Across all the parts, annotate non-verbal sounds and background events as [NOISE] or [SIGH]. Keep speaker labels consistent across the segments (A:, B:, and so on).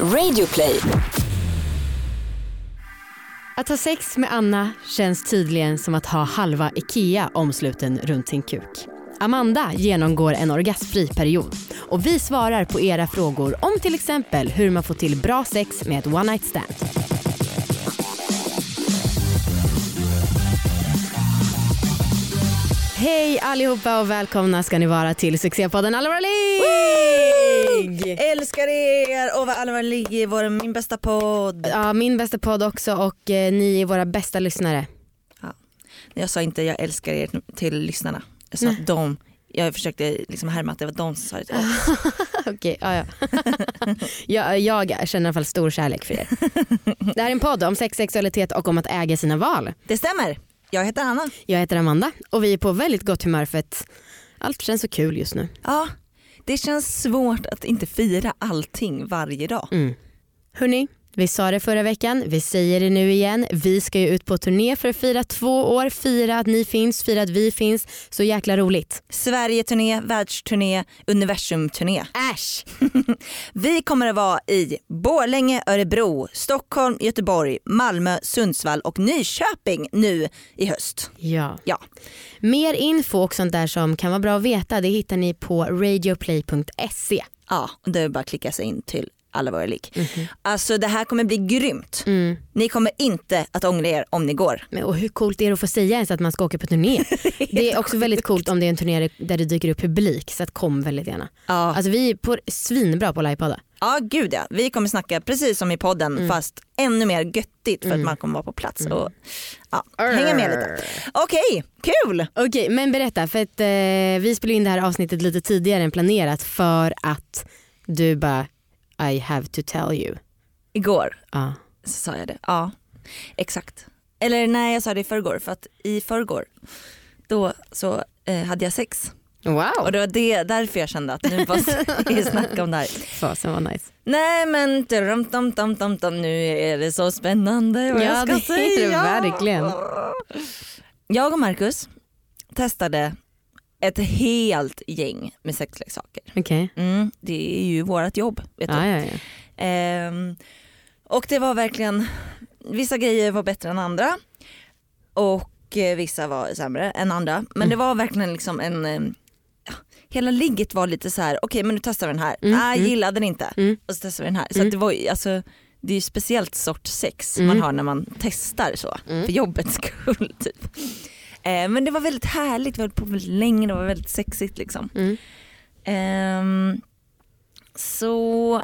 A: Radioplay.
B: Att ha sex med Anna känns tydligen som att ha halva IKEA omsluten runt sin kuk. Amanda genomgår en orgasmfri period och vi svarar på era frågor om till exempel hur man får till bra sex med ett one night stand. Hej allihopa och välkomna ska ni vara till succépodden Allvar League!
C: Älskar er och vad Allvar ligger vår min bästa podd.
B: Ja, min bästa podd också och eh, ni är våra bästa lyssnare.
C: Jag sa inte jag älskar er till lyssnarna. Jag sa att de, jag försökte liksom härma att det var de som sa det till oss. [LAUGHS]
B: Okej, ja, ja. [LAUGHS] jag, jag känner i alla fall stor kärlek för er. [LAUGHS] Det här är en podd om sex, sexualitet och om att äga sina val.
C: Det stämmer. Jag heter Anna.
B: Jag heter Amanda och vi är på väldigt gott humör för att allt känns så kul just nu.
C: Ja, det känns svårt att inte fira allting varje dag.
B: Mm. Hörni, vi sa det förra veckan, vi säger det nu igen. Vi ska ju ut på turné för att fira två år, fira att ni finns, fira att vi finns. Så jäkla roligt.
C: Sverige-turné, världsturné, universum-turné.
B: Äsch! [LAUGHS]
C: Vi kommer att vara i Borlänge, Örebro, Stockholm, Göteborg, Malmö, Sundsvall och Nyköping nu i höst.
B: Ja.
C: Ja,
B: Mer info och sånt där som kan vara bra att veta det hittar ni på radioplay.se.
C: ja det är bara att klicka sig in till alla våra lik. Alltså det här kommer bli grymt.
B: Mm.
C: Ni kommer inte att ångra er om ni går.
B: Men, och hur coolt är det att få säga ens att man ska åka på turné? [LAUGHS] det är också väldigt coolt om det är en turné där det dyker upp publik så att kom väldigt gärna.
C: Ja,
B: Alltså vi är på, svinbra på livepodda.
C: ja gud ja. Vi kommer snacka precis som i podden fast ännu mer göttigt för att man kommer vara på plats och ja, hänga med lite. Okej, kul!
B: Okej men berätta för att eh, vi spelade in det här avsnittet lite tidigare än planerat för att du bara I have to tell you.
C: Igår
B: Ja.
C: så sa jag det. Ja, exakt. Eller nej jag sa det i förrgår för att i förrgår då så eh, hade jag sex.
B: Wow,
C: Och det var det, därför jag kände att nu måste [LAUGHS] [LAUGHS] vi snacka om det här.
B: fasen var nice.
C: Nej men dum, dum, dum, dum, dum, nu är det så spännande vad
B: Ja,
C: jag ska
B: det är
C: säga.
B: det verkligen.
C: Jag och Marcus testade ett helt gäng med sexleksaker.
B: Okej.
C: Mm, det är ju vårt jobb. Vet du.
B: Ja, ja, ja.
C: Ehm, och det var verkligen, vissa grejer var bättre än andra och eh, vissa var sämre än andra. Men det var verkligen liksom en, eh, hela ligget var lite så här: okej men nu testar vi den här,
B: Mm,
C: nej
B: mm.
C: gillade den inte.
B: Mm.
C: Och så testar vi den här. Så
B: Mm.
C: det var alltså, det är ju speciellt sorts sex
B: Mm.
C: man har när man testar så,
B: Mm.
C: för jobbets [LAUGHS] skull typ. Eh, men det var väldigt härligt, vi höll på väldigt länge, det var väldigt sexigt liksom.
B: Mm.
C: Ehm, så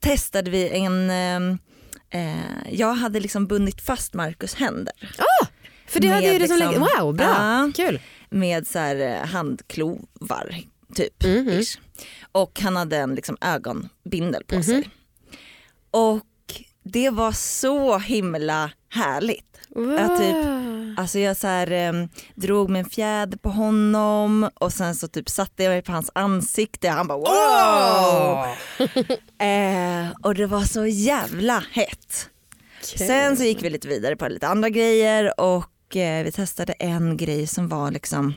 C: testade vi en, ehm, eh, jag hade liksom bundit fast Marcus händer
B: För det hade ju det som
C: liksom-
B: lägger, wow bra,
C: Ja.
B: kul.
C: med så här eh, handklovar typ.
B: Mhm.
C: ish. Och han hade en liksom ögonbindel på
B: Mhm.
C: sig. Och det var så himla härligt. Typ.
B: Wow.
C: Alltså jag så här, eh, drog med en fjäder på honom och sen så typ satte jag mig på hans ansikte och han bara wow! [LAUGHS] eh, och det var så jävla hett. Sen så gick vi lite vidare på lite andra grejer och eh, vi testade en grej som var liksom,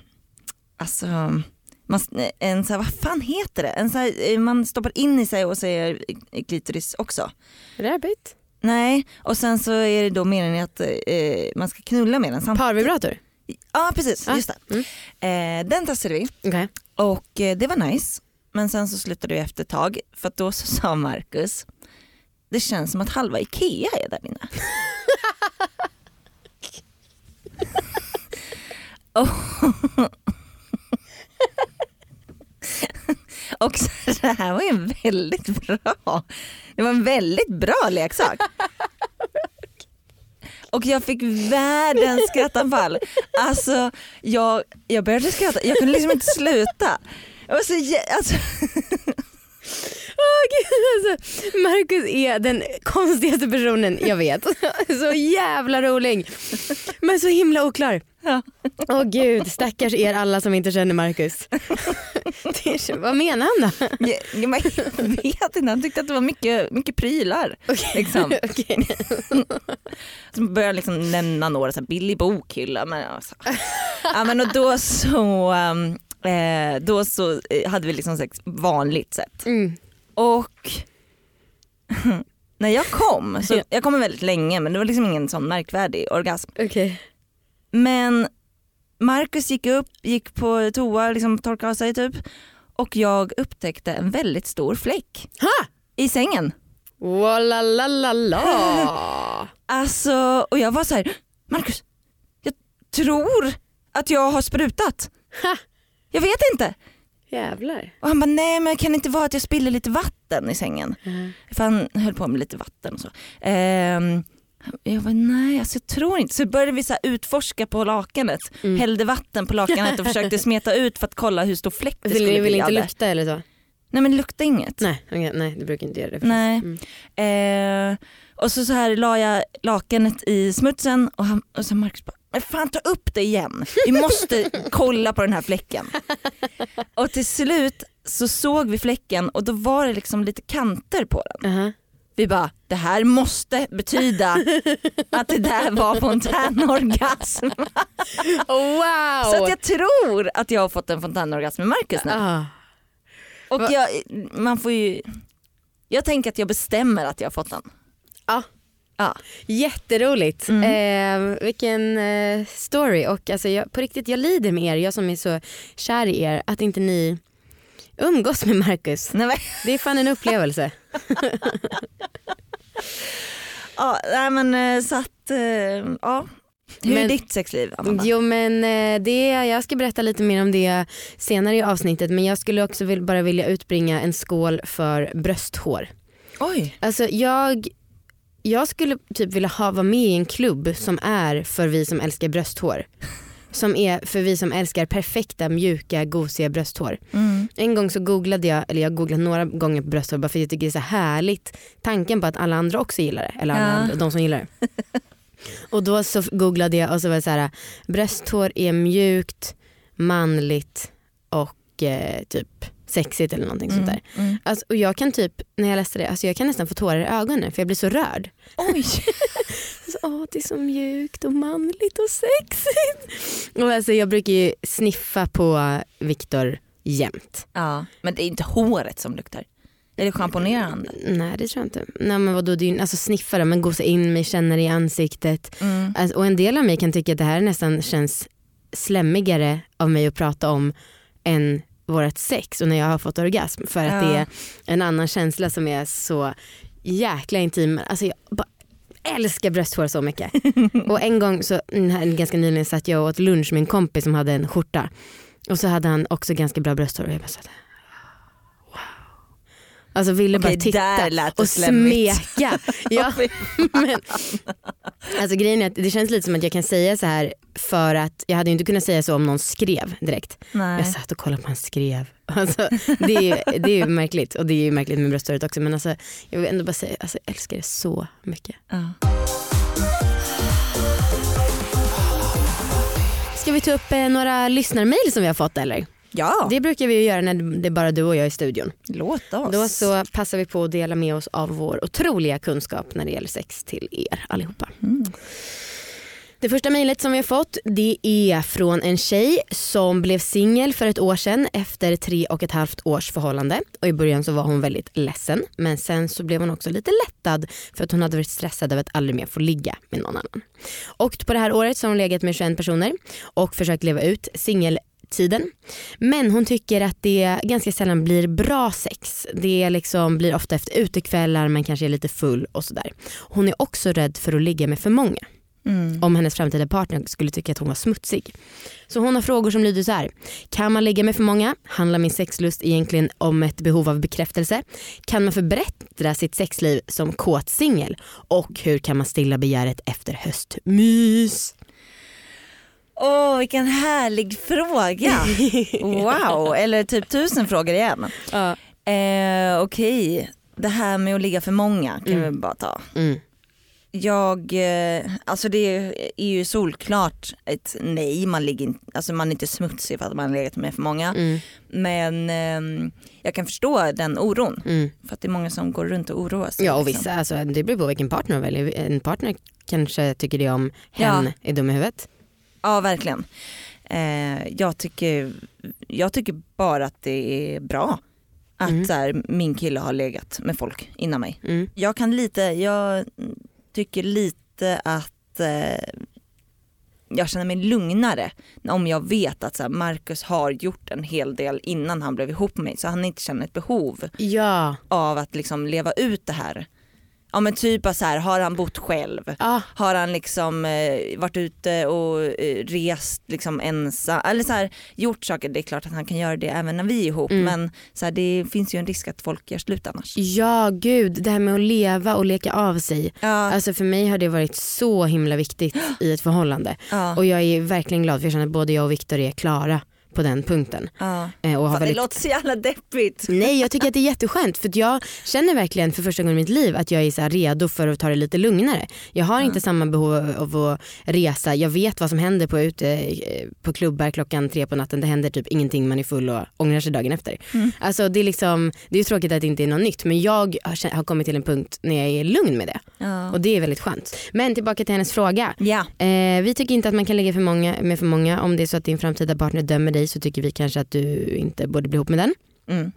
C: alltså man, en så här, vad fan heter det? En så här, eh, man stoppar in i sig och säger klitoris också.
B: Rabbit.
C: Nej, och sen så är det då meningen att eh, man ska knulla med den samtidigt.
B: Parvibrator?
C: Ja precis,
B: Ah,
C: just det. Eh, den testade vi
B: Okej.
C: och eh, det var nice. Men sen så slutade vi efter ett tag för då så sa Marcus det känns som att halva IKEA är där inne. [LAUGHS] [LAUGHS] och, [LAUGHS] och så [LAUGHS] det här var ju en väldigt bra, det var en väldigt bra leksak. Och jag fick världens skrattanfall. Alltså jag, jag började skratta, jag kunde liksom inte sluta. Jag var så, alltså,
B: alltså, Marcus är den konstigaste personen jag vet. [LAUGHS] Så jävla rolig. Men så himla oklar.
C: Ja.
B: Åh gud, stackars er alla som inte känner Marcus. [LAUGHS] Är, vad menar han då?
C: jag, jag vet inte, han tyckte att det var mycket, mycket prylar. Liksom. [LAUGHS]
B: Okej.
C: Så började liksom nämna några, så här, billig bokhylla. Men, alltså. ja, men och då så, um, eh, då så eh, hade vi liksom sex vanligt sätt.
B: Mm.
C: Och [LAUGHS] när jag kom, så jag kommer väldigt länge men det var liksom ingen sån märkvärdig orgasm.
B: Okej.
C: Men Marcus gick upp, gick på toa, liksom torkade av sig typ och jag upptäckte en väldigt stor fläck
B: Ha!
C: i sängen.
B: la la la la.
C: Alltså, och jag var så här, Marcus, jag tror att jag har sprutat.
B: Ha!
C: Jag vet inte.
B: Jävlar.
C: Och han bara, nej men kan det inte vara att jag spiller lite vatten i sängen?
B: Mm.
C: För han höll på med lite vatten och så. Ehm, jag bara, nej alltså jag tror inte. Så började vi så utforska på lakanet,
B: Mm.
C: hällde vatten på lakanet och försökte smeta ut för att kolla hur stor fläck det skulle
B: ni vill
C: bli
B: inte lukta eller så?
C: Nej men det luktade inget.
B: Nej, okej, nej du brukar inte göra det.
C: Nej.
B: Mm.
C: Eh, och så, så här la jag lakanet i smutsen och, han, och så Marcus bara, men fan ta upp det igen. Vi måste kolla på den här fläcken. Och till slut så såg vi fläcken och då var det liksom lite kanter på den.
B: Aha.
C: Vi bara, det här måste betyda att det där var fontänorgasm.
B: wow!
C: Så att jag tror att jag har fått en fontänorgasm med Marcus nu.
B: ah.
C: Och
B: Va-
C: jag, man får ju, jag tänker att jag bestämmer att jag har fått den.
B: Ja.
C: Ja.
B: Jätteroligt.
C: Mm.
B: Eh, vilken eh, story och alltså jag, på riktigt jag lider med er, jag som är så kär i er, att inte ni umgås med Marcus.
C: Nej, men,
B: Det är fan en upplevelse. [LAUGHS] [LAUGHS]
C: ja, nej, men eh, så att, eh, ja. Hur är
B: Men-
C: ditt sexliv Amanda?
B: Jo men eh, det, jag ska berätta lite mer om det senare i avsnittet men jag skulle också vill, bara vilja utbringa en skål för brösthår.
C: Oj.
B: Alltså jag, jag skulle typ vilja ha, vara med i en klubb som är för vi som älskar brösthår. Som är för vi som älskar perfekta, mjuka, gosiga brösthår.
C: Mm.
B: En gång så googlade jag, eller jag googlade några gånger på brösthår bara för jag tycker det är så härligt tanken på att alla andra också gillar det. Eller alla
C: Ja.
B: andra, de som gillar det. och då så googlade jag och så var det så här, brösthår är mjukt, manligt och eh, typ sexigt eller någonting sånt där.
C: Mm. Mm.
B: Alltså, och jag kan typ, när jag läste det, alltså jag kan nästan få tårar i ögonen för jag blir så rörd.
C: Oj. [LAUGHS]
B: Så, åh, det är så mjukt och manligt och sexigt. Och alltså, jag brukar ju sniffa på Viktor jämt.
C: Ja, men det är inte håret som luktar. Är det schamponerande?
B: Nej det tror jag inte. Nej, men vadå, det är ju, alltså sniffa det, men gosa in mig, känna det i ansiktet.
C: Mm.
B: Alltså, och en del av mig kan tycka att det här nästan känns slemmigare av mig att prata om än vårt sex och när jag har fått orgasm för att
C: Ja.
B: det är en annan känsla som är så jäkla intim. Alltså jag bara älskar brösthår så mycket. [LAUGHS] och en gång så, mm, ganska nyligen satt jag och åt lunch med en kompis som hade en skjorta och så hade han också ganska bra brösthår och jag bara wow. Alltså ville
C: Okej,
B: bara titta och smeka. [LAUGHS] ja, men, alltså grejen är att det känns lite som att jag kan säga så här för att jag hade inte kunnat säga så om någon skrev direkt.
C: Nej.
B: Jag satt och kollade på han skrev. Alltså, det, är ju, det är ju märkligt och det är ju märkligt med brösthåret också men alltså, jag vill ändå bara säga alltså, jag älskar det så mycket.
C: Ja.
B: Ska vi ta upp eh, några lyssnarmail som vi har fått eller?
C: Ja,
B: Det brukar vi ju göra när det är bara du och jag i studion.
C: låt oss.
B: Då så passar vi på att dela med oss av vår otroliga kunskap när det gäller sex till er allihopa.
C: Mm.
B: Det första mejlet som vi har fått det är från en tjej som blev singel för ett år sedan efter tre och ett halvt års förhållande. Och I början så var hon väldigt ledsen men sen så blev hon också lite lättad för att hon hade varit stressad över att aldrig mer få ligga med någon annan. Och på det här året så har hon legat med 21 personer och försökt leva ut singeltiden. Men hon tycker att det ganska sällan blir bra sex. Det liksom blir ofta efter utekvällar, man kanske är lite full och sådär. Hon är också rädd för att ligga med för många
C: Mm.
B: om hennes framtida partner skulle tycka att hon var smutsig. Så hon har frågor som lyder så här. Kan man ligga med för många? Handlar min sexlust egentligen om ett behov av bekräftelse? Kan man förbättra sitt sexliv som kåt singel? Och hur kan man stilla begäret efter höstmys?
C: Åh vilken härlig fråga. [LAUGHS] Wow, eller typ tusen frågor igen.
B: Ja.
C: Eh, Okej, det här med att ligga för många kan
B: Mm.
C: vi bara ta.
B: Mm.
C: Jag, eh, alltså det är ju solklart ett nej, man, ligger in, alltså man är inte smutsig för att man har legat med för många.
B: Mm.
C: Men ehm, jag kan förstå den oron.
B: Mm.
C: För att det är många som går runt och oroar sig.
B: Ja och
C: liksom.
B: vissa, alltså, det beror på vilken partner de väljer. En partner kanske tycker det om hen
C: Ja.
B: är dum i huvudet.
C: Ja verkligen. Eh, jag, tycker, jag tycker bara att det är bra att
B: Mm.
C: så här, min kille har legat med folk innan mig.
B: Mm.
C: Jag kan lite, jag tycker lite att eh, jag känner mig lugnare om jag vet att så här, Marcus har gjort en hel del innan han blev ihop med mig så han inte känner ett behov
B: Ja.
C: av att liksom leva ut det här. Ja men typ av så här, har han bott själv?
B: Ah,
C: Har han liksom eh, varit ute och eh, rest liksom ensam? Eller så här, gjort saker, det är klart att han kan göra det även när vi är ihop
B: Mm.
C: men så här, det finns ju en risk att folk gör slut annars.
B: ja gud, det här med att leva och leka av sig.
C: Ja,
B: Alltså för mig har det varit så himla viktigt [GASPS] i ett förhållande.
C: ja,
B: Och jag är verkligen glad för jag känner att både jag och Viktor är klara på den punkten.
C: ja.
B: Eh, och har
C: Fan,
B: väldigt...
C: Det låter så jävla deppigt.
B: Nej jag tycker att det är jätteskönt för att jag känner verkligen för första gången i mitt liv att jag är så redo för att ta det lite lugnare. Jag har inte samma behov av att resa, jag vet vad som händer på, ute, eh, på klubbar klockan tre på natten. Det händer typ ingenting, man är full och ångrar sig dagen efter.
C: Mm.
B: Alltså det är liksom, det är tråkigt att det inte är något nytt men jag har kommit till en punkt när jag är lugn med det
C: Ja.
B: och det är väldigt skönt. Men tillbaka till hennes fråga.
C: ja.
B: Eh, vi tycker inte att man kan ligga för många, med för många. Om det är så att din framtida partner dömer dig så tycker vi kanske att du inte borde bli ihop med den.
C: Mm.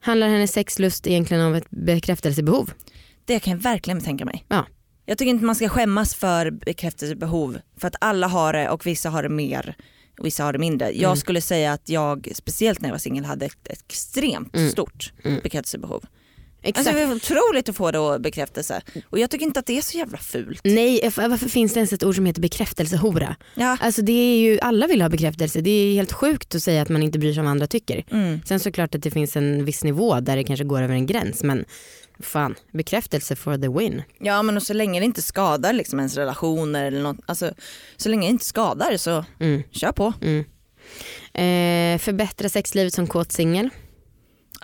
B: Handlar hennes sexlust egentligen om ett bekräftelsebehov?
C: Det kan jag verkligen tänka mig.
B: Ja.
C: Jag tycker inte man ska skämmas för bekräftelsebehov för att alla har det och vissa har det mer och vissa har det mindre. Jag
B: Mm.
C: skulle säga att jag, speciellt när jag var singel, hade ett, ett extremt
B: Mm.
C: stort
B: Mm.
C: bekräftelsebehov.
B: Exakt.
C: Alltså det är otroligt att få och bekräftelse och jag tycker inte att det är så jävla fult.
B: Nej, varför finns det ens ett ord som heter bekräftelsehora?
C: Ja.
B: Alltså det är ju, alla vill ha bekräftelse. Det är helt sjukt att säga att man inte bryr sig om vad andra tycker.
C: Mm.
B: Sen såklart att det finns en viss nivå där det kanske går över en gräns men fan, bekräftelse for the win.
C: ja men och så länge det inte skadar liksom ens relationer eller något, alltså så länge det inte skadar så
B: Mm,
C: kör på.
B: mm. Eh, förbättra sexlivet som kåt singel.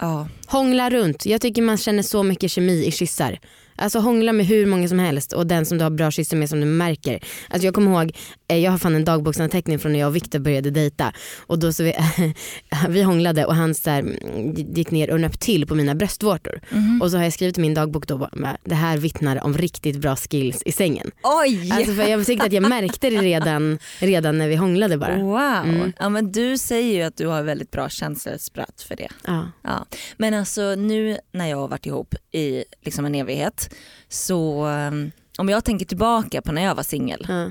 C: Ja.
B: Hångla runt. Jag tycker man känner så mycket kemi i kyssar. Alltså hångla med hur många som helst och den som du har bra kyssar med som du märker. Alltså jag kommer ihåg, eh, jag har fan en dagboksanteckning från när jag och Viktor började dejta och då så vi, [LAUGHS] vi hånglade och han så här, mm, gick ner och nöp till på mina bröstvårtor.
C: Mhm.
B: Och så har jag skrivit i min dagbok då, det här vittnar om riktigt bra skills i sängen.
C: Oj!
B: Alltså för jag tyckte att jag märkte det redan, redan när vi hånglade bara.
C: Wow.
B: Mm.
C: Ja, men du säger ju att du har väldigt bra känselspratt för det.
B: Ja.
C: Ja. Men alltså nu när jag har varit ihop i liksom en evighet så um, om jag tänker tillbaka på när jag var singel
B: Ja.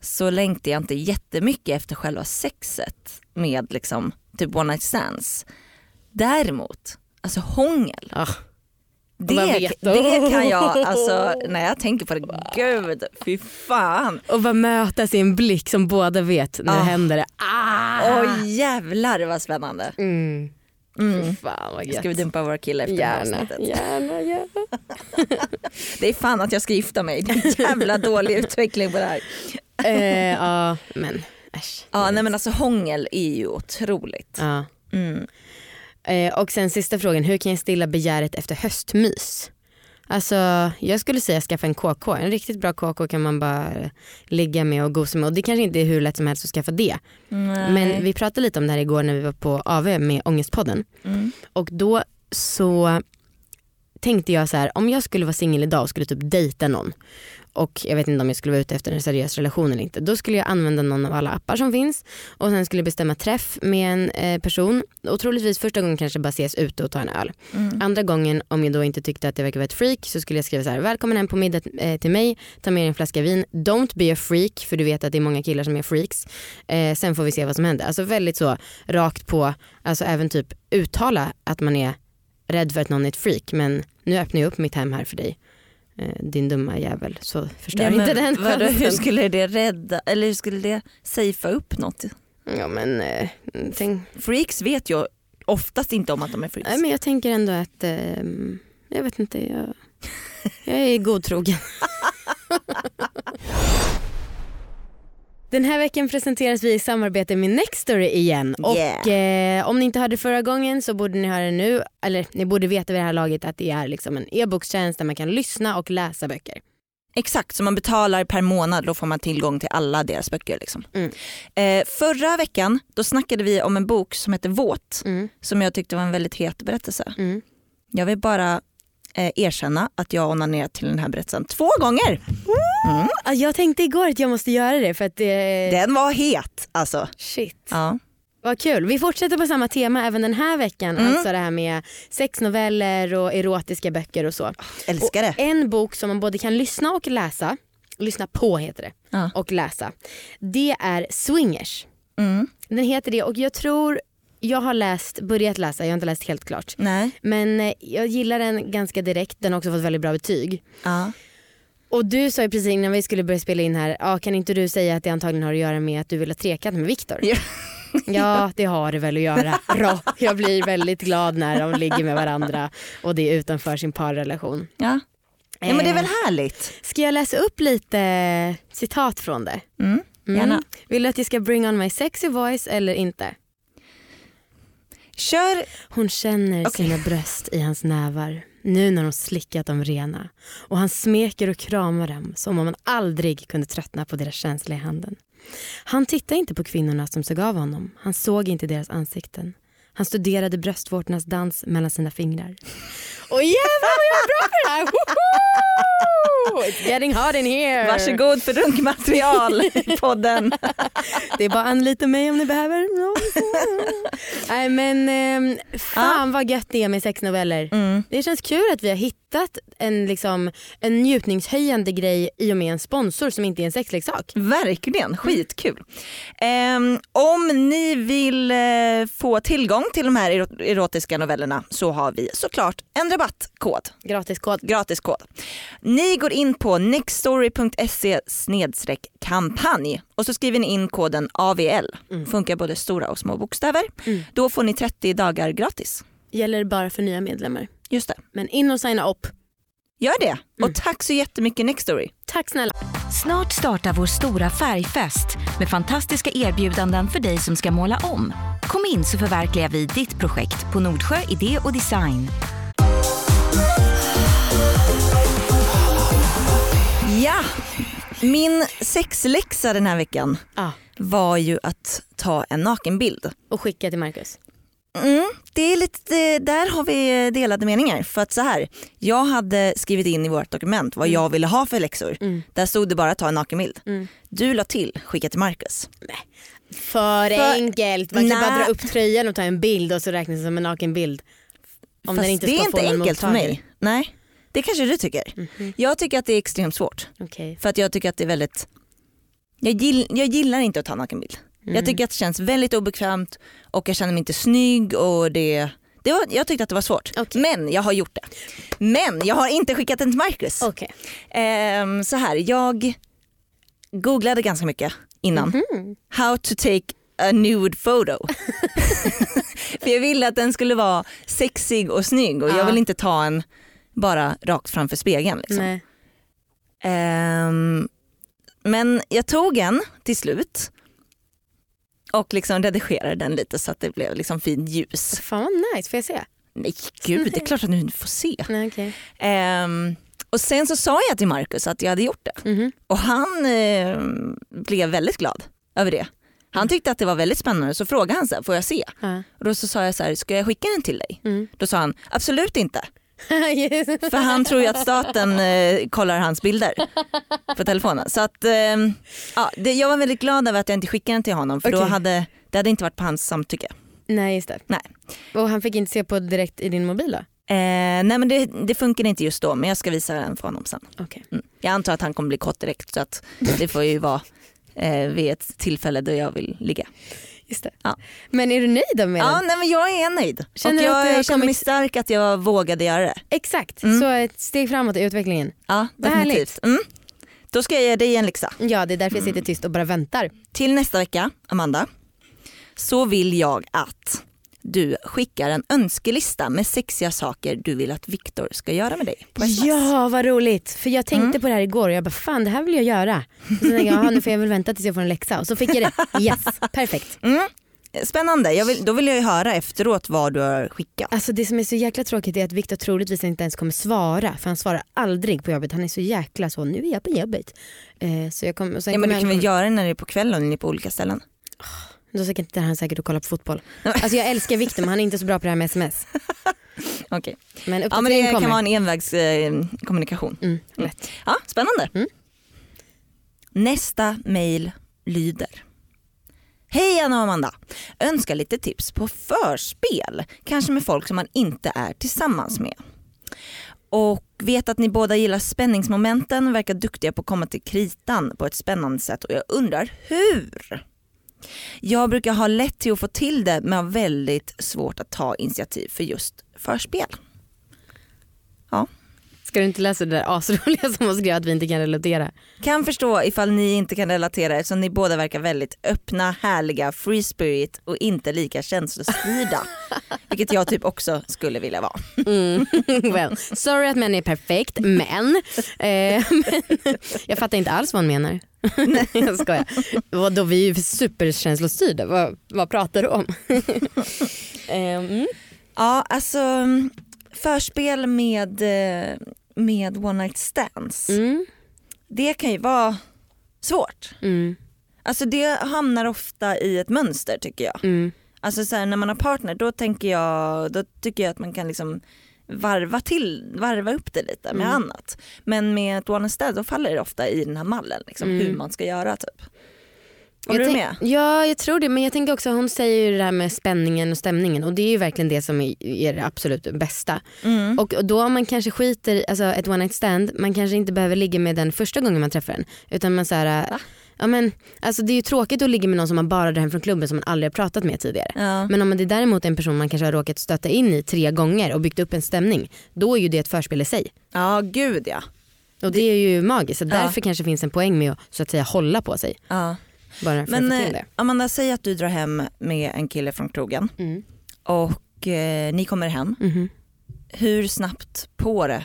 C: så längtar jag inte jättemycket efter själva sexet med liksom typ one night stands. Däremot, alltså hångel.
B: Ah.
C: Det, det kan jag, alltså [LAUGHS] när jag tänker på det, gud fy fan.
B: Och bara mötas i en blick som båda vet när det
C: Ah.
B: händer. Det. Ah.
C: Oj jävlar vad spännande.
B: Mm.
C: Mm.
B: Fan vad gött.
C: Ska vi dumpa våra killar efter det här
B: Gärna,
C: avsnittet?
B: gärna, gärna. [LAUGHS]
C: Det är fan att jag ska gifta mig. Det är jävla dålig utveckling på det här. [LAUGHS]
B: Eh, ja men äsch.
C: Ja nej men alltså hångel är ju otroligt.
B: Ja.
C: Mm.
B: Eh, och sen sista frågan, hur kan jag stilla begäret efter höstmys? Alltså jag skulle säga skaffa en KK, en riktigt bra KK kan man bara ligga med och gosa med och det kanske inte är hur lätt som helst att skaffa det.
C: Nej.
B: Men vi pratade lite om det här igår när vi var på AV med Ångestpodden
C: Mm.
B: och då så tänkte jag så här, om jag skulle vara singel idag och skulle typ dejta någon och jag vet inte om jag skulle vara ute efter en seriös relation eller inte. Då skulle jag använda någon av alla appar som finns och sen skulle jag bestämma träff med en eh, person och troligtvis första gången kanske bara ses ute och ta en öl.
C: Mm.
B: Andra gången om jag då inte tyckte att jag verkade vara ett freak så skulle jag skriva så här, välkommen hem på middag eh, till mig, ta med en flaska vin, don't be a freak för du vet att det är många killar som är freaks. Eh, sen får vi se vad som händer. Alltså väldigt så rakt på, alltså även typ uttala att man är rädd för att någon är ett freak men nu öppnar jag upp mitt hem här för dig. Eh, din dumma jävel så förstör
C: Ja, men
B: inte den
C: vadå, hur skulle det rädda, eller hur skulle det safea upp något?
B: Ja men, eh, tänk,
C: Freaks vet ju oftast inte om att de är freaks.
B: nej, men jag tänker ändå att, eh, jag vet inte, jag, jag är godtrogen. [LAUGHS] Den här veckan presenteras vi i samarbete med Nextory igen. Och eh, om ni inte hörde förra gången så borde ni höra det nu. Eller ni borde veta vid det här laget att det är liksom en e-bokstjänst där man kan lyssna och läsa böcker.
C: Exakt, så man betalar per månad då får man tillgång till alla deras böcker. Liksom.
B: Mm.
C: Eh, förra veckan då snackade vi om en bok som heter Våt
B: Mm.
C: som jag tyckte var en väldigt het berättelse.
B: Mm.
C: Jag vill bara eh, erkänna att jag onanerat till den här berättelsen två gånger. Mm.
B: Ah, Jag tänkte igår att jag måste göra det för att det...
C: Den var het alltså.
B: Shit.
C: Ja.
B: Vad kul. Vi fortsätter på samma tema även den här veckan.
C: Mm.
B: Alltså det här med sexnoveller och erotiska böcker och så.
C: Älskar det.
B: Och en bok som man både kan lyssna och läsa, lyssna på heter det,
C: Ja.
B: och läsa. Det är Swingers.
C: Mm.
B: Den heter det och jag tror, jag har läst, börjat läsa, jag har inte läst helt klart.
C: Nej.
B: Men eh, jag gillar den ganska direkt, den har också fått väldigt bra betyg.
C: Ja.
B: Och du sa ju precis innan vi skulle börja spela in här, ja, kan inte du säga att det antagligen har att göra med att du vill ha trekant med Viktor?
C: Ja. [LAUGHS]
B: Ja det har det väl att göra. Bra. Jag blir väldigt glad när de ligger med varandra och det är utanför sin parrelation.
C: Ja. ja men det är väl
B: Eh,
C: härligt.
B: Ska jag läsa upp lite citat från det?
C: Mm.
B: Mm.
C: Gärna.
B: Vill du att jag ska bring on my sexy voice eller inte?
C: Kör,
B: Hon känner
C: Okej.
B: sina bröst i hans nävar nu när hon slickat dem rena och han smeker och kramar dem som om han aldrig kunde tröttna på deras känsla i handen. Han tittade inte på kvinnorna som såg av honom. Han såg inte deras ansikten. Han studerade bröstvårtornas dans mellan sina fingrar. Och jävlar vad jag är bra på det här! Woho! It's getting hot in here!
C: varsågod för runkmaterial i [LAUGHS] podden.
B: Det är bara anlita mig om ni behöver. Nej men eh, fan vad gött det är med sexnoveller.
C: Mm.
B: Det känns kul att vi har hittat en, liksom, en njutningshöjande grej i och med en sponsor som inte är en sexleksak.
C: Verkligen, skitkul. Ehm, om ni vill eh, få tillgång till de här ero- erotiska novellerna så har vi såklart en rabattkod,
B: Gratiskod.
C: gratiskod. Ni går in på nextstory.se kampanj och så skriver ni in koden AVL. Funkar både stora och små bokstäver.
B: Mm.
C: Då får ni 30 dagar gratis.
B: Gäller bara för nya medlemmar.
C: Just det.
B: Men in och signa upp.
C: Gör det. Och tack så jättemycket Nextory.
B: Tack snälla.
A: Snart startar vår stora färgfest med fantastiska erbjudanden för dig som ska måla om. Kom in så förverkligar vi ditt projekt på Nordsjö Idé och Design.
C: Ja, min sexläxa den här veckan
B: Ja.
C: var ju att ta en nakenbild.
B: Och skicka till Marcus.
C: Mm, det är lite, där har vi delade meningar. För att så här, jag hade skrivit in i vårt dokument vad jag ville ha för läxor.
B: Mm.
C: Där stod det bara ta en nakenbild.
B: Mm.
C: Du la till skicka till Marcus.
B: För,
C: För-
B: enkelt. Man kan
C: Nej.
B: bara dra upp tröjan och ta en bild och så räknas det som en nakenbild. Om
C: Fast
B: den inte
C: det är
B: ska
C: inte enkelt för mig. Nej, det kanske du tycker.
B: Mhm.
C: Jag tycker att det är extremt svårt.
B: Okej.
C: För att jag tycker att det är väldigt, jag, gill, jag gillar inte att ta nakenbild.
B: Mm.
C: Jag tycker att det känns väldigt obekvämt och jag känner mig inte snygg och det, det var, jag tyckte att det var svårt.
B: Okej.
C: Men jag har gjort det. Men jag har inte skickat den till Marcus.
B: Okej.
C: Ehm, så här, jag googlade ganska mycket innan.
B: Mhm.
C: How to take a nude photo. [LAUGHS] [LAUGHS] För jag ville att den skulle vara sexig och snygg och
B: Ja.
C: jag vill inte ta en bara rakt framför spegeln. Liksom. Ehm, men jag tog en till slut och liksom redigerade den lite så att det blev liksom fint ljus.
B: Fan vad nice, får jag se?
C: Nej gud, det är klart att du får se.
B: Nej, okej.
C: Ehm, och sen så sa jag till Marcus att jag hade gjort det
B: Mhm.
C: och han eh, blev väldigt glad över det. Han tyckte att det var väldigt spännande så frågade han så här, får jag se?
B: Ja.
C: Och då så sa jag så här, ska jag skicka den till dig?
B: Mm.
C: Då sa han, absolut inte. [LAUGHS] För han tror ju att staten eh, kollar hans bilder på telefonen. Så att, eh, ja, det, jag var väldigt glad över att jag inte skickade den till honom för då
B: Okej.
C: hade det hade inte varit på hans samtycke.
B: Nej just det.
C: Nej.
B: Och han fick inte se på direkt i din mobil då?
C: Eh, nej men det, det funkar inte just då men jag ska visa den för honom sen.
B: Okej.
C: Mm. Jag antar att han kommer bli kåt direkt så att det får ju vara eh, vid ett tillfälle då jag vill ligga.
B: Just det.
C: Ja.
B: Men är du nöjd med
C: Ja,
B: den?
C: nej, men jag är nöjd.
B: Känner
C: och jag känner mig stark att jag vågade göra det.
B: Exakt,
C: Mm.
B: så ett steg framåt i utvecklingen.
C: Ja, definitivt. Mm. Då ska jag ge dig en läxa.
B: Ja det är därför jag sitter tyst och bara väntar.
C: Till nästa vecka, Amanda, så vill jag att du skickar en önskelista med sexiga saker du vill att Viktor ska göra med dig på sms.
B: Ja vad roligt, för jag tänkte
C: Mm.
B: på det här igår och jag bara fan det här vill jag göra. Och så tänkte jag "Jaha, nu får jag väl vänta tills jag får en läxa och så fick jag det. [LAUGHS] Yes, perfekt.
C: Mm. Spännande, vill, då vill jag ju höra efteråt vad du har skickat.
B: Alltså det som är så jäkla tråkigt är att Viktor troligtvis inte ens kommer svara för han svarar aldrig på jobbet. Han är så jäkla så, nu är jag på jobbet. Eh, så jag kom, sen
C: Ja, men du kan väl göra det när det är på kvällen och ni är på olika ställen.
B: Då sitter han säkert och kollar på fotboll. [LAUGHS] Alltså jag älskar Viktor men han är inte så bra på det här med sms. [LAUGHS]
C: Okej.
B: Men
C: Ja, men det
B: kommer.
C: kan vara en envägskommunikation. Eh,
B: mm, lätt.
C: ja, spännande.
B: Mm.
C: Nästa mail lyder. Hej Anna och Amanda! Önskar lite tips på förspel, kanske med folk som man inte är tillsammans med. Och vet att ni båda gillar spänningsmomenten och verkar duktiga på att komma till kritan på ett spännande sätt och jag undrar hur? Jag brukar ha lätt till att få till det men har väldigt svårt att ta initiativ för just förspel. Ja,
B: Ska du inte läsa det där asroliga som hon skrev att vi inte kan relatera?
C: Kan förstå ifall ni inte kan relatera eftersom ni båda verkar väldigt öppna, härliga, free spirit och inte lika känslostyrda. [LAUGHS] Vilket jag typ också skulle vilja vara.
B: Mm. [LAUGHS] well, sorry att män är perfekt men, eh, men [LAUGHS] jag fattar inte alls vad hon menar. jag skojar. Vadå vi är ju superkänslostyrda, vad, vad pratar du om? eh, mm.
C: Ja alltså förspel med, eh, med one night stands.
B: Mm.
C: Det kan ju vara svårt.
B: Mm.
C: Alltså det hamnar ofta i ett mönster tycker jag.
B: Mm.
C: Alltså så här, när man har partner då tänker jag, då tycker jag att man kan liksom varva till, varva upp det lite med
B: Mm.
C: annat. Men med ett one night stand då faller det ofta i den här mallen liksom,
B: Mm.
C: hur man ska göra typ. Håller
B: Jag
C: du med?
B: Ja jag tror det men jag tänker också hon säger ju det här med spänningen och stämningen och det är ju verkligen det som är, är det absolut bästa.
C: Mm.
B: Och då om man kanske skiter alltså ett one night stand, man kanske inte behöver ligga med den första gången man träffar den. Utan man så här,
C: Va?
B: ja men alltså det är ju tråkigt att ligga med någon som man bara drar hem från klubben som man aldrig har pratat med tidigare.
C: Ja.
B: Men om det är däremot en person man kanske har råkat stöta in i tre gånger och byggt upp en stämning, då är ju det ett förspel i sig.
C: ja gud ja.
B: Och det är ju magiskt, så
C: Ja.
B: därför kanske finns en poäng med att så att säga hålla på sig.
C: ja.
B: Bara för
C: Men
B: att få till
C: eh,
B: det.
C: Amanda säg att du drar hem med en kille från krogen
B: Mm.
C: och eh, ni kommer hem.
B: Mhm.
C: Hur snabbt på det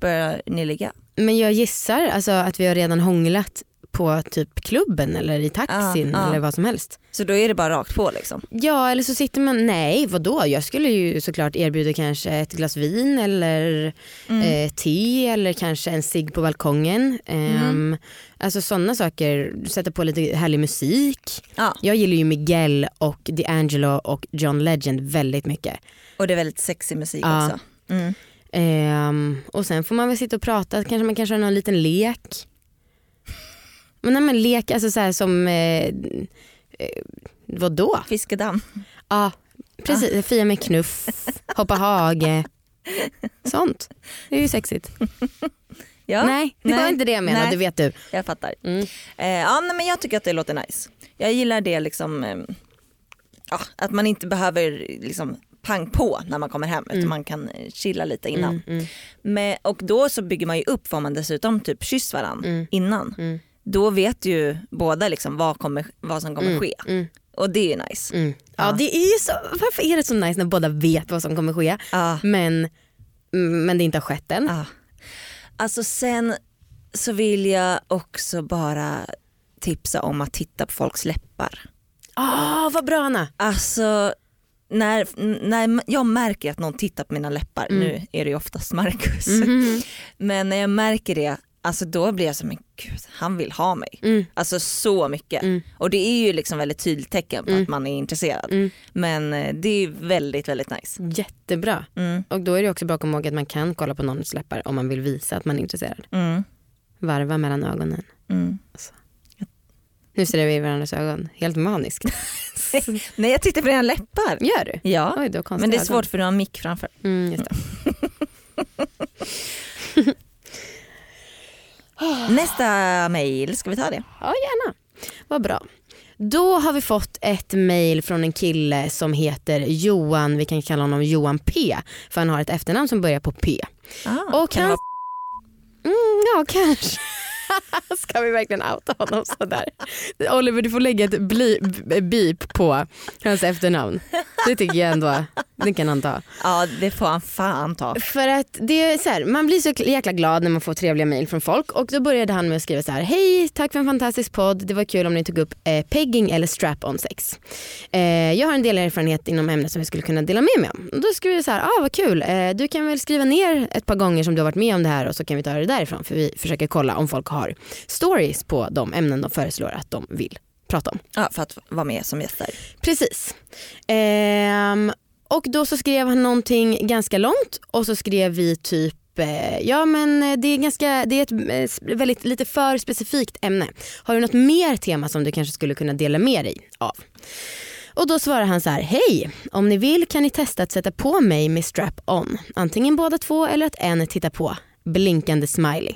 C: börjar ni ligga?
B: Men jag gissar alltså, att vi har redan hånglat på typ klubben eller i taxin
C: Ja, ja.
B: eller vad som helst.
C: Så då är det bara rakt på liksom?
B: Ja eller så sitter man, nej vadå jag skulle ju såklart erbjuda kanske ett glas vin eller
C: Mm.
B: eh, te eller kanske en cigg på balkongen. Ehm,
C: Mm.
B: Alltså sådana saker, sätta på lite härlig musik.
C: Ja.
B: Jag gillar ju Miguel och D'Angelo och John Legend väldigt mycket.
C: Och det är väldigt sexig musik också. Mm.
B: Ehm, och sen får man väl sitta och prata, kanske man kanske har någon liten lek. Men nej men lek, alltså så här som, eh, eh, vadå?
C: Fiskedamm.
B: Ja precis, fia med knuff, hoppa hage. Sånt. Det är ju sexigt.
C: Ja,
B: nej det var
C: nej,
B: inte det jag menade,
C: nej.
B: vet du.
C: jag fattar.
B: Mm.
C: Eh, ja, nej, men jag tycker att det låter nice. Jag gillar det liksom, eh, ja, att man inte behöver liksom pang på när man kommer hem utan man kan eh, chilla lite innan.
B: Mm, mm,
C: Men, och då så bygger man ju upp för man dessutom typ kysst varandra
B: Mm.
C: innan.
B: Mm,
C: Då vet ju båda liksom vad, kommer, vad som kommer
B: mm,
C: ske
B: mm,
C: och det är ju nice.
B: mm. Ja.
C: Ja.
B: det är ju så, varför är det så nice när båda vet vad som kommer ske
C: Ja.
B: men, mm, men det inte har skett än?
C: Ja. Alltså sen så vill jag också bara tipsa om att titta på folks läppar.
B: Ah, vad bra Anna.
C: Alltså när, när jag märker att någon tittar på mina läppar,
B: Mm.
C: nu är det ju oftast Marcus,
B: Mhm. [LAUGHS]
C: men när jag märker det, alltså då blir jag som men gud han vill ha mig.
B: Mm.
C: Alltså så mycket.
B: Mm.
C: Och det är ju liksom väldigt tydligt tecken på
B: Mm.
C: att man är intresserad.
B: Mm.
C: Men eh, det är väldigt väldigt nice.
B: Jättebra.
C: Mm.
B: Och då är det också bra att komma ihåg att man kan kolla på någons läppar om man vill visa att man är intresserad.
C: Mm.
B: Varva mellan ögonen.
C: Mm.
B: Nu ser vi i varandras ögon. Helt maniskt. [LAUGHS]
C: Nej jag tittar på dina läppar.
B: Gör du?
C: Ja,
B: Oj,
C: men det är
B: ögon.
C: svårt för du har en mick framför.
B: Just. [LAUGHS]
C: Nästa mail, ska vi ta det?
B: Ja gärna. Vad bra. Då har vi fått ett mail från en kille som heter Johan, vi kan kalla honom Johan P. För han har ett efternamn som börjar på P.
C: Ah,
B: Och
C: kan det
B: han... Mm, ja kanske. [LAUGHS] Ska vi verkligen outa honom sådär? Oliver du får lägga ett beep på hans efternamn. Det tycker jag ändå, det kan han ta.
C: Ja det får han fan ta.
B: För att det är så här, man blir så jäkla glad när man får trevliga mejl från folk och då började han med att skriva så här: Hej, tack för en fantastisk podd. Det var kul om ni tog upp eh, pegging eller strap-on sex. Eh, jag har en del erfarenhet inom ämnet som jag skulle kunna dela med mig om. Och då skrev jag så här, ah vad kul. Eh, du kan väl skriva ner ett par gånger som du har varit med om det här och så kan vi ta det därifrån för vi försöker kolla om folk har stories på de ämnen de föreslår att de vill prata om.
C: Ja, för att vara med som gäster.
B: Precis. Ehm, och då så skrev han någonting ganska långt och så skrev vi typ eh, ja men det är ganska, det är ett eh, väldigt lite för specifikt ämne. Har du något mer tema som du kanske skulle kunna dela med dig av? Och då svarar han så här, hej! Om ni vill kan ni testa att sätta på mig med strap-on. Antingen båda två eller att en tittar på. Blinkande smiley.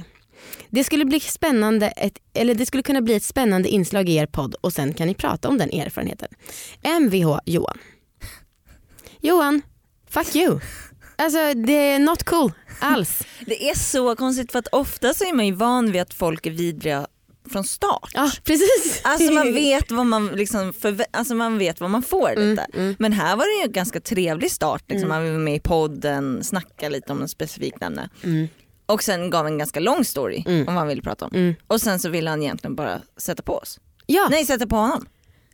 B: Det skulle, bli spännande ett, eller det skulle kunna bli ett spännande inslag i er podd och sen kan ni prata om den erfarenheten. Mvh Johan. Johan, fuck you. Alltså det är not cool alls. [LAUGHS]
C: Det är så konstigt för att ofta så är man ju van vid att folk är vidriga från start.
B: Ja precis.
C: Alltså man vet vad man, liksom alltså man vet vad man får lite.
B: mm.
C: Men här var det ju en ganska trevlig start. Liksom. Man var med i podden, snacka lite om en specifik ämne.
B: Mm.
C: Och sen gav en ganska lång story om vad han ville prata om.
B: Mm.
C: Och sen så ville han egentligen bara sätta på oss.
B: Ja.
C: Nej sätta på honom.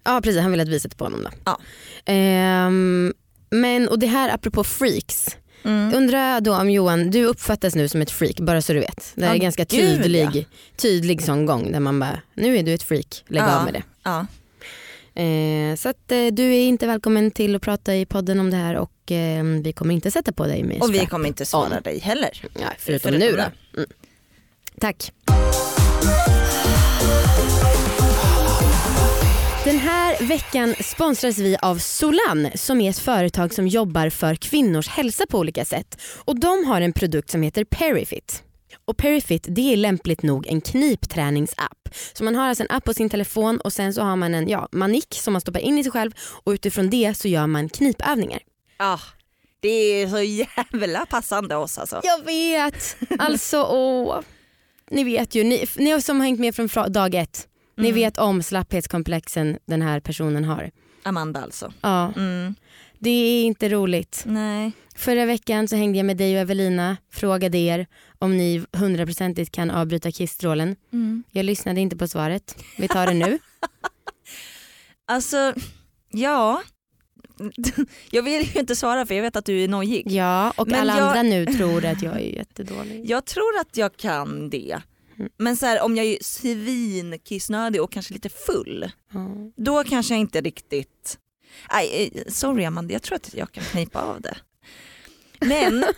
B: ja precis, han ville att vi sätter på honom då.
C: Ja.
B: Ehm, men och det här apropå freaks.
C: Mm.
B: Undrar då om Johan, du uppfattas nu som ett freak bara så du vet. Det här
C: Ja,
B: är ganska
C: gud,
B: tydlig,
C: ja.
B: tydlig sån gång där man bara, nu är du ett freak, lägg
C: Ja.
B: av med det.
C: Ja.
B: Eh, så att eh, du är inte välkommen till att prata i podden om det här och eh, vi kommer inte sätta på dig med
C: Och vi kommer inte svara
B: on.
C: dig heller.
B: Ja, förutom,
C: Förutom
B: nu då.
C: nu.
B: Mm. Tack. Den här veckan sponsras vi av Solan som är ett företag som jobbar för kvinnors hälsa på olika sätt. Och de har en produkt som heter Perifit. Och Perifit det är lämpligt nog en knipträningsapp. Så man har alltså en app på sin telefon och sen så har man en ja, manik som man stoppar in i sig själv och utifrån det så gör man knipövningar.
C: Ja. Det är så jävla passande oss alltså.
B: Jag vet. Alltså åh. Ni vet ju, ni, ni som har hängt med från dag ett. Ni
C: Mm.
B: vet om slapphetskomplexen den här personen har.
C: Amanda alltså.
B: Ja,
C: Mm.
B: Det är inte roligt.
C: Nej.
B: Förra veckan så hängde jag med dig och Evelina, frågade er om ni hundraprocentigt kan avbryta kissstrålen.
C: Mm.
B: Jag lyssnade inte på svaret. Vi tar det nu. [LAUGHS]
C: Alltså, ja. [LAUGHS] Jag vill ju inte svara för jag vet att du är nojig.
B: Ja, och
C: Men
B: alla
C: jag-
B: andra nu [LAUGHS] tror att jag är jättedålig.
C: Jag tror att jag kan det.
B: Mm.
C: Men så här, om jag är svinkissnödig och kanske lite full,
B: Ja.
C: då kanske jag inte riktigt... Nej, eh, sorry Amanda, jag tror att jag kan knipa av det. Men... [LAUGHS]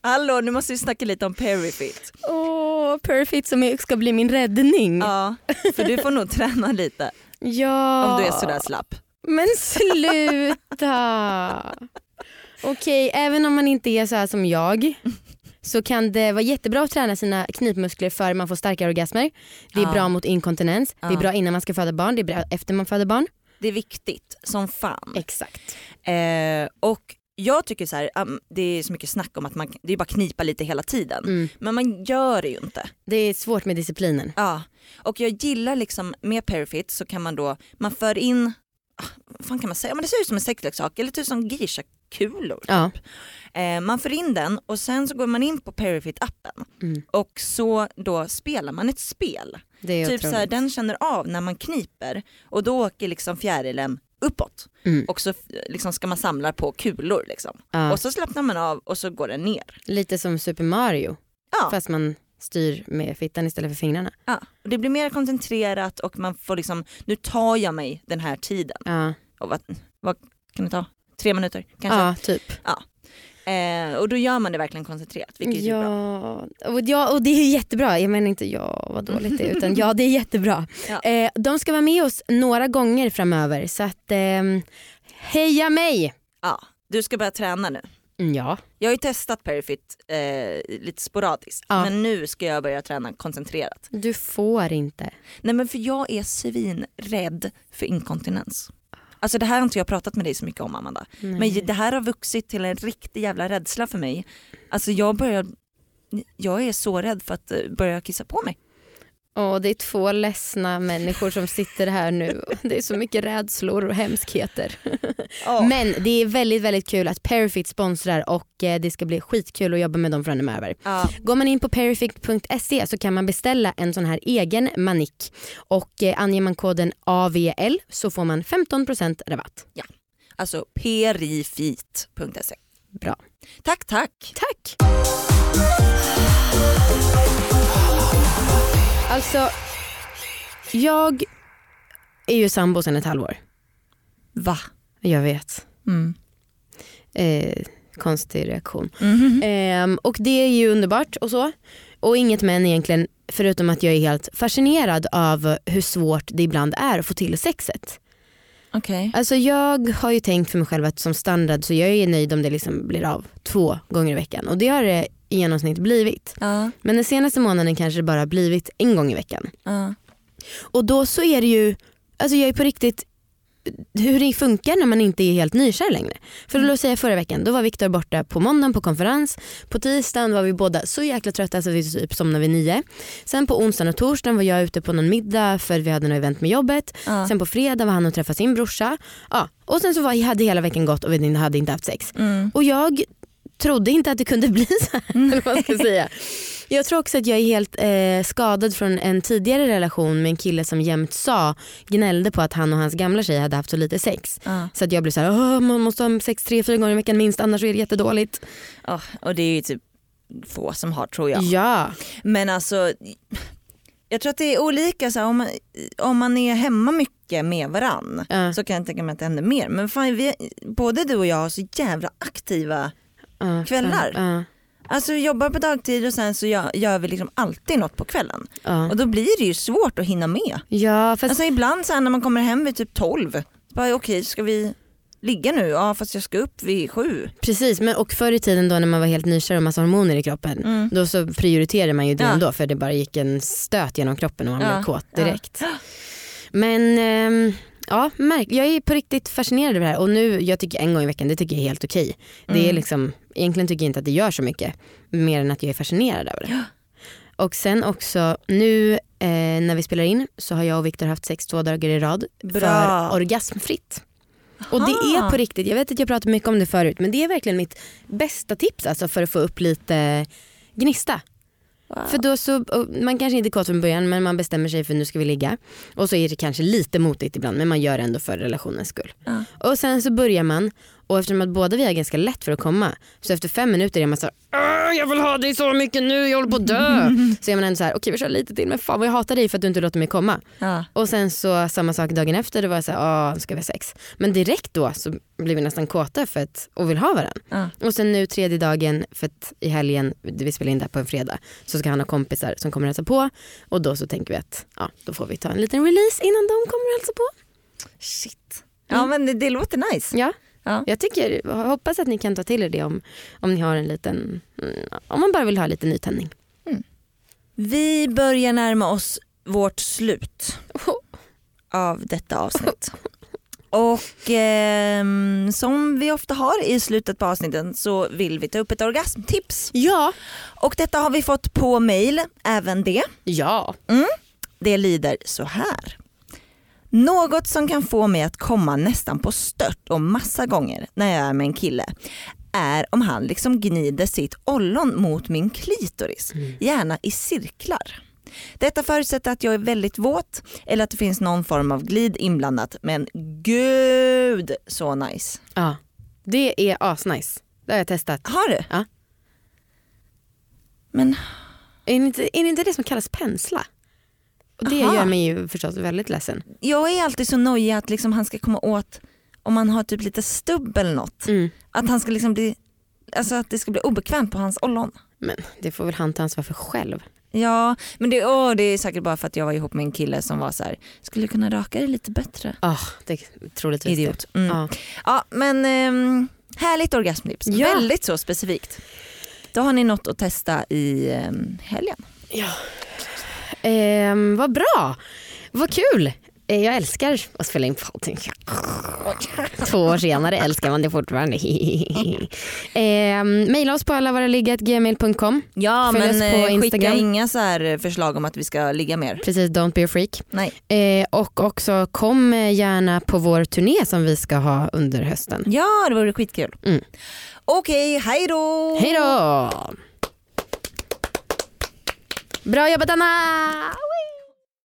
C: Hallå, nu måste vi snacka lite om Perifit.
B: Åh, Perfect som är- ska bli min räddning.
C: Ja, för du får nog träna lite
B: Ja.
C: om du är sådär slapp.
B: Men sluta! Okej, även om man inte är så här som jag så kan det vara jättebra att träna sina knipmuskler för man får starkare orgasmer. Det är
C: Ja.
B: bra mot inkontinens, det är
C: Ja.
B: bra innan man ska föda barn, det är bra efter man föder barn.
C: Det är viktigt som fan.
B: Exakt.
C: Eh, och jag tycker så här, det är så mycket snack om att man, det är bara knipa lite hela tiden.
B: Mm.
C: Men man gör det ju inte.
B: Det är svårt med disciplinen.
C: Ja. Och jag gillar liksom med Perifit så kan man då, man för in, ah, vad fan kan man säga, men det ser ut som en sexleksak eller typ som geisha-kulor.
B: Ja.
C: Eh, man för in den och sen så går man in på Perifit-appen
B: Mm.
C: och så då spelar man ett spel. Typ så här, den känner av när man kniper och då åker liksom fjärilen uppåt
B: Mm.
C: och så liksom ska man samla på kulor liksom.
B: Ja.
C: Och så slappnar man av och så går den ner.
B: Lite som Super Mario
C: Ja,
B: fast man styr med fittan istället för fingrarna.
C: ja. Och det blir mer koncentrerat och man får liksom, nu tar jag mig den här tiden.
B: Ja,
C: Och vad, vad kan det ta? Tre minuter kanske?
B: ja typ.
C: Eh, och då gör man det verkligen koncentrerat vilket är bra.
B: Ja, och, ja, och det är jättebra. Jag menar inte ja vad dåligt det är utan ja det är jättebra.
C: Ja.
B: Eh, de ska vara med oss några gånger framöver så att ehm, heja mig!
C: Ja, du ska börja träna nu.
B: Mm, Ja.
C: Jag har ju testat Perifit eh, lite sporadiskt
B: Ja.
C: men nu ska jag börja träna koncentrerat.
B: Du får inte.
C: Nej men för jag är svinrädd för inkontinens. Alltså det här har inte jag pratat med dig så mycket om Amanda.
B: Nej.
C: Men det här har vuxit till en riktig jävla rädsla för mig. Alltså jag börjar, jag är så rädd för att eh, börja kissa på mig.
B: Åh, det är två ledsna människor som sitter här nu. [LAUGHS] Det är så mycket rädslor och hemskheter. Men det är väldigt väldigt kul att Perifit sponsrar och eh, det ska bli skitkul att jobba med dem framöver.
C: Ja.
B: Går man in på perifit.se så kan man beställa en sån här egen manik och eh, anger man koden AVL så får man 15% rabatt.
C: Alltså perifit.se.
B: Bra.
C: Tack tack.
B: Tack! Alltså, jag är ju sambo sedan ett halvår.
C: Va?
B: Jag vet.
C: Mm.
B: Eh, konstig reaktion.
C: Mhm.
B: Ehm, och det är ju underbart och så. Och inget men egentligen förutom att jag är helt fascinerad av hur svårt det ibland är att få till sexet.
C: Okej.
B: Alltså jag har ju tänkt för mig själv att som standard så jag är nöjd om det liksom blir av två gånger i veckan och det har det i genomsnitt blivit.
C: Ja,
B: Men den senaste månaden kanske det bara blivit en gång i veckan.
C: ja.
B: Och då så är det ju, alltså jag är på riktigt hur det funkar när man inte är helt nykär längre. För
C: Mm.
B: låt säga förra veckan, då var Viktor borta på måndagen på konferens. På tisdagen var vi båda så jäkla trötta så vi typ somnade vid nio. Sen på onsdagen och torsdagen var jag ute på någon middag för vi hade något event med jobbet.
C: Ja.
B: Sen på fredag var han och träffade sin brorsa. Ja. Och sen så var, hade hela veckan gått och vi hade inte haft sex.
C: Mm.
B: Och jag trodde inte att det kunde bli så här. eller vad ska säga. Jag tror också att jag är helt eh, skadad från en tidigare relation med en kille som jämt sa, gnällde på att han och hans gamla tjej hade haft så lite sex.
C: Ja.
B: Så att jag blev så här, "Åh, man måste ha sex tre, fyra gånger i veckan minst annars är det jättedåligt.
C: Ja, och det är ju typ få som har tror jag.
B: Ja.
C: Men alltså, jag tror att det är olika. Så här, om, man, om man är hemma mycket med varann
B: Ja.
C: så kan jag tänka mig att det händer mer. Men fan, vi, både du och jag har så jävla aktiva
B: ja,
C: Kvällar?
B: Ja,
C: Alltså jobbar på dagtid och sen så gör, vi liksom alltid något på kvällen.
B: ja.
C: Och då blir det ju svårt att hinna med.
B: ja fast
C: Alltså ibland så när man kommer hem vid typ 12, så bara okej ska vi ligga nu? Ja fast jag ska upp vid sju.
B: precis. Men, och förr i tiden då när man var helt nykär och massa hormoner i kroppen.
C: Mm.
B: Då så prioriterade man ju det
C: Ja.
B: ändå för det bara gick en stöt genom kroppen och man
C: Ja,
B: blev kåt
C: ja.
B: direkt. Men ehm, ja, märk, jag är på riktigt fascinerad över det här och nu, jag tycker en gång i veckan, det tycker jag är helt okej. Det är
C: Mm.
B: liksom, egentligen tycker jag inte att det gör så mycket, mer än att jag är fascinerad över det. Och sen också nu eh, när vi spelar in så har jag och Viktor haft sex två dagar i rad
C: Bra.
B: för orgasmfritt. Och det är på riktigt, jag vet att jag pratat mycket om det förut men det är verkligen mitt bästa tips alltså för att få upp lite gnista.
C: Wow.
B: För då så, man kanske inte är kåt från början men man bestämmer sig för nu ska vi ligga. Och så är det kanske lite motigt ibland men man gör det ändå för relationens skull.
C: Ja.
B: Och sen så börjar man och eftersom att båda vi har ganska lätt för att komma så efter fem minuter är man så här, "Åh, jag vill ha dig så mycket nu, jag håller på att dö. [LAUGHS] så är man ändå så här, okej vi kör lite till men fan vad jag hatar dig för att du inte låter mig komma.
C: Ja.
B: Och sen så samma sak dagen efter, det var så här, ska vi ha sex. Men direkt då så blir vi nästan kåta för att, och vill ha varandra.
C: Ja.
B: Och sen nu tredje dagen, för att i helgen, vi spelar in det här på en fredag, så ska han ha kompisar som kommer hälsa på. Och då så tänker vi att ja, då får vi ta en liten release innan de kommer hälsa på.
C: Shit. Ja men det, det låter nice.
B: Ja,
C: Ja.
B: jag tycker, jag hoppas att ni kan ta till er det om, om ni har en liten, mm, om man bara vill ha lite nytändning.
C: Vi börjar närma oss vårt slut av detta avsnitt. Och ehm, som vi ofta har i slutet på avsnitten så vill vi ta upp ett orgasmtips.
B: Ja.
C: Och detta har vi fått på mail, även det.
B: Ja.
C: Det lyder så här. Något som kan få mig att komma nästan på stört och massa gånger när jag är med en kille är om han liksom gnider sitt ollon mot min klitoris, gärna i cirklar. Detta förutsätter att jag är väldigt våt eller att det finns någon form av glid inblandat men gud så nice.
B: ja. Det är asnice. Det har jag testat.
C: Har du?
B: Ja.
C: Men
B: Är det inte, är det, inte det som kallas pensla? Och det
C: Aha.
B: gör mig ju förstås väldigt ledsen.
C: jag är alltid så nojig att liksom han ska komma åt om man har typ lite stubb eller något.
B: Mm.
C: Att han ska liksom bli, alltså att det ska bli obekvämt på hans ollon.
B: Men det får väl han ta ansvar för själv.
C: Ja, men det, åh, det är säkert bara för att jag var ihop med en kille som var så här, skulle du kunna raka dig lite bättre?
B: Ah, det är troligtvis
C: Idiot.
B: det.
C: Mm.
B: Ja.
C: Ja, men ehm, härligt orgasmtips.
B: Ja.
C: Väldigt så specifikt. Då har ni något att testa i ehm, helgen.
B: Ehm, vad bra, vad kul. Eh, Jag älskar att spela in podding. Två år senare älskar man det fortfarande. [LAUGHS] ehm, maila oss på allavaraligga.gmail.com.
C: Ja,
B: Följ oss
C: men
B: på
C: eh, skicka
B: Instagram.
C: inga så här förslag om att vi ska ligga mer.
B: Precis, don't be a freak.
C: Nej.
B: Eh, och också kom eh, gärna på vår turné som vi ska ha under hösten.
C: Ja, det vore skitkul.
B: Mm.
C: Okej, hej då!
B: Hej då! Bra jobbat Anna!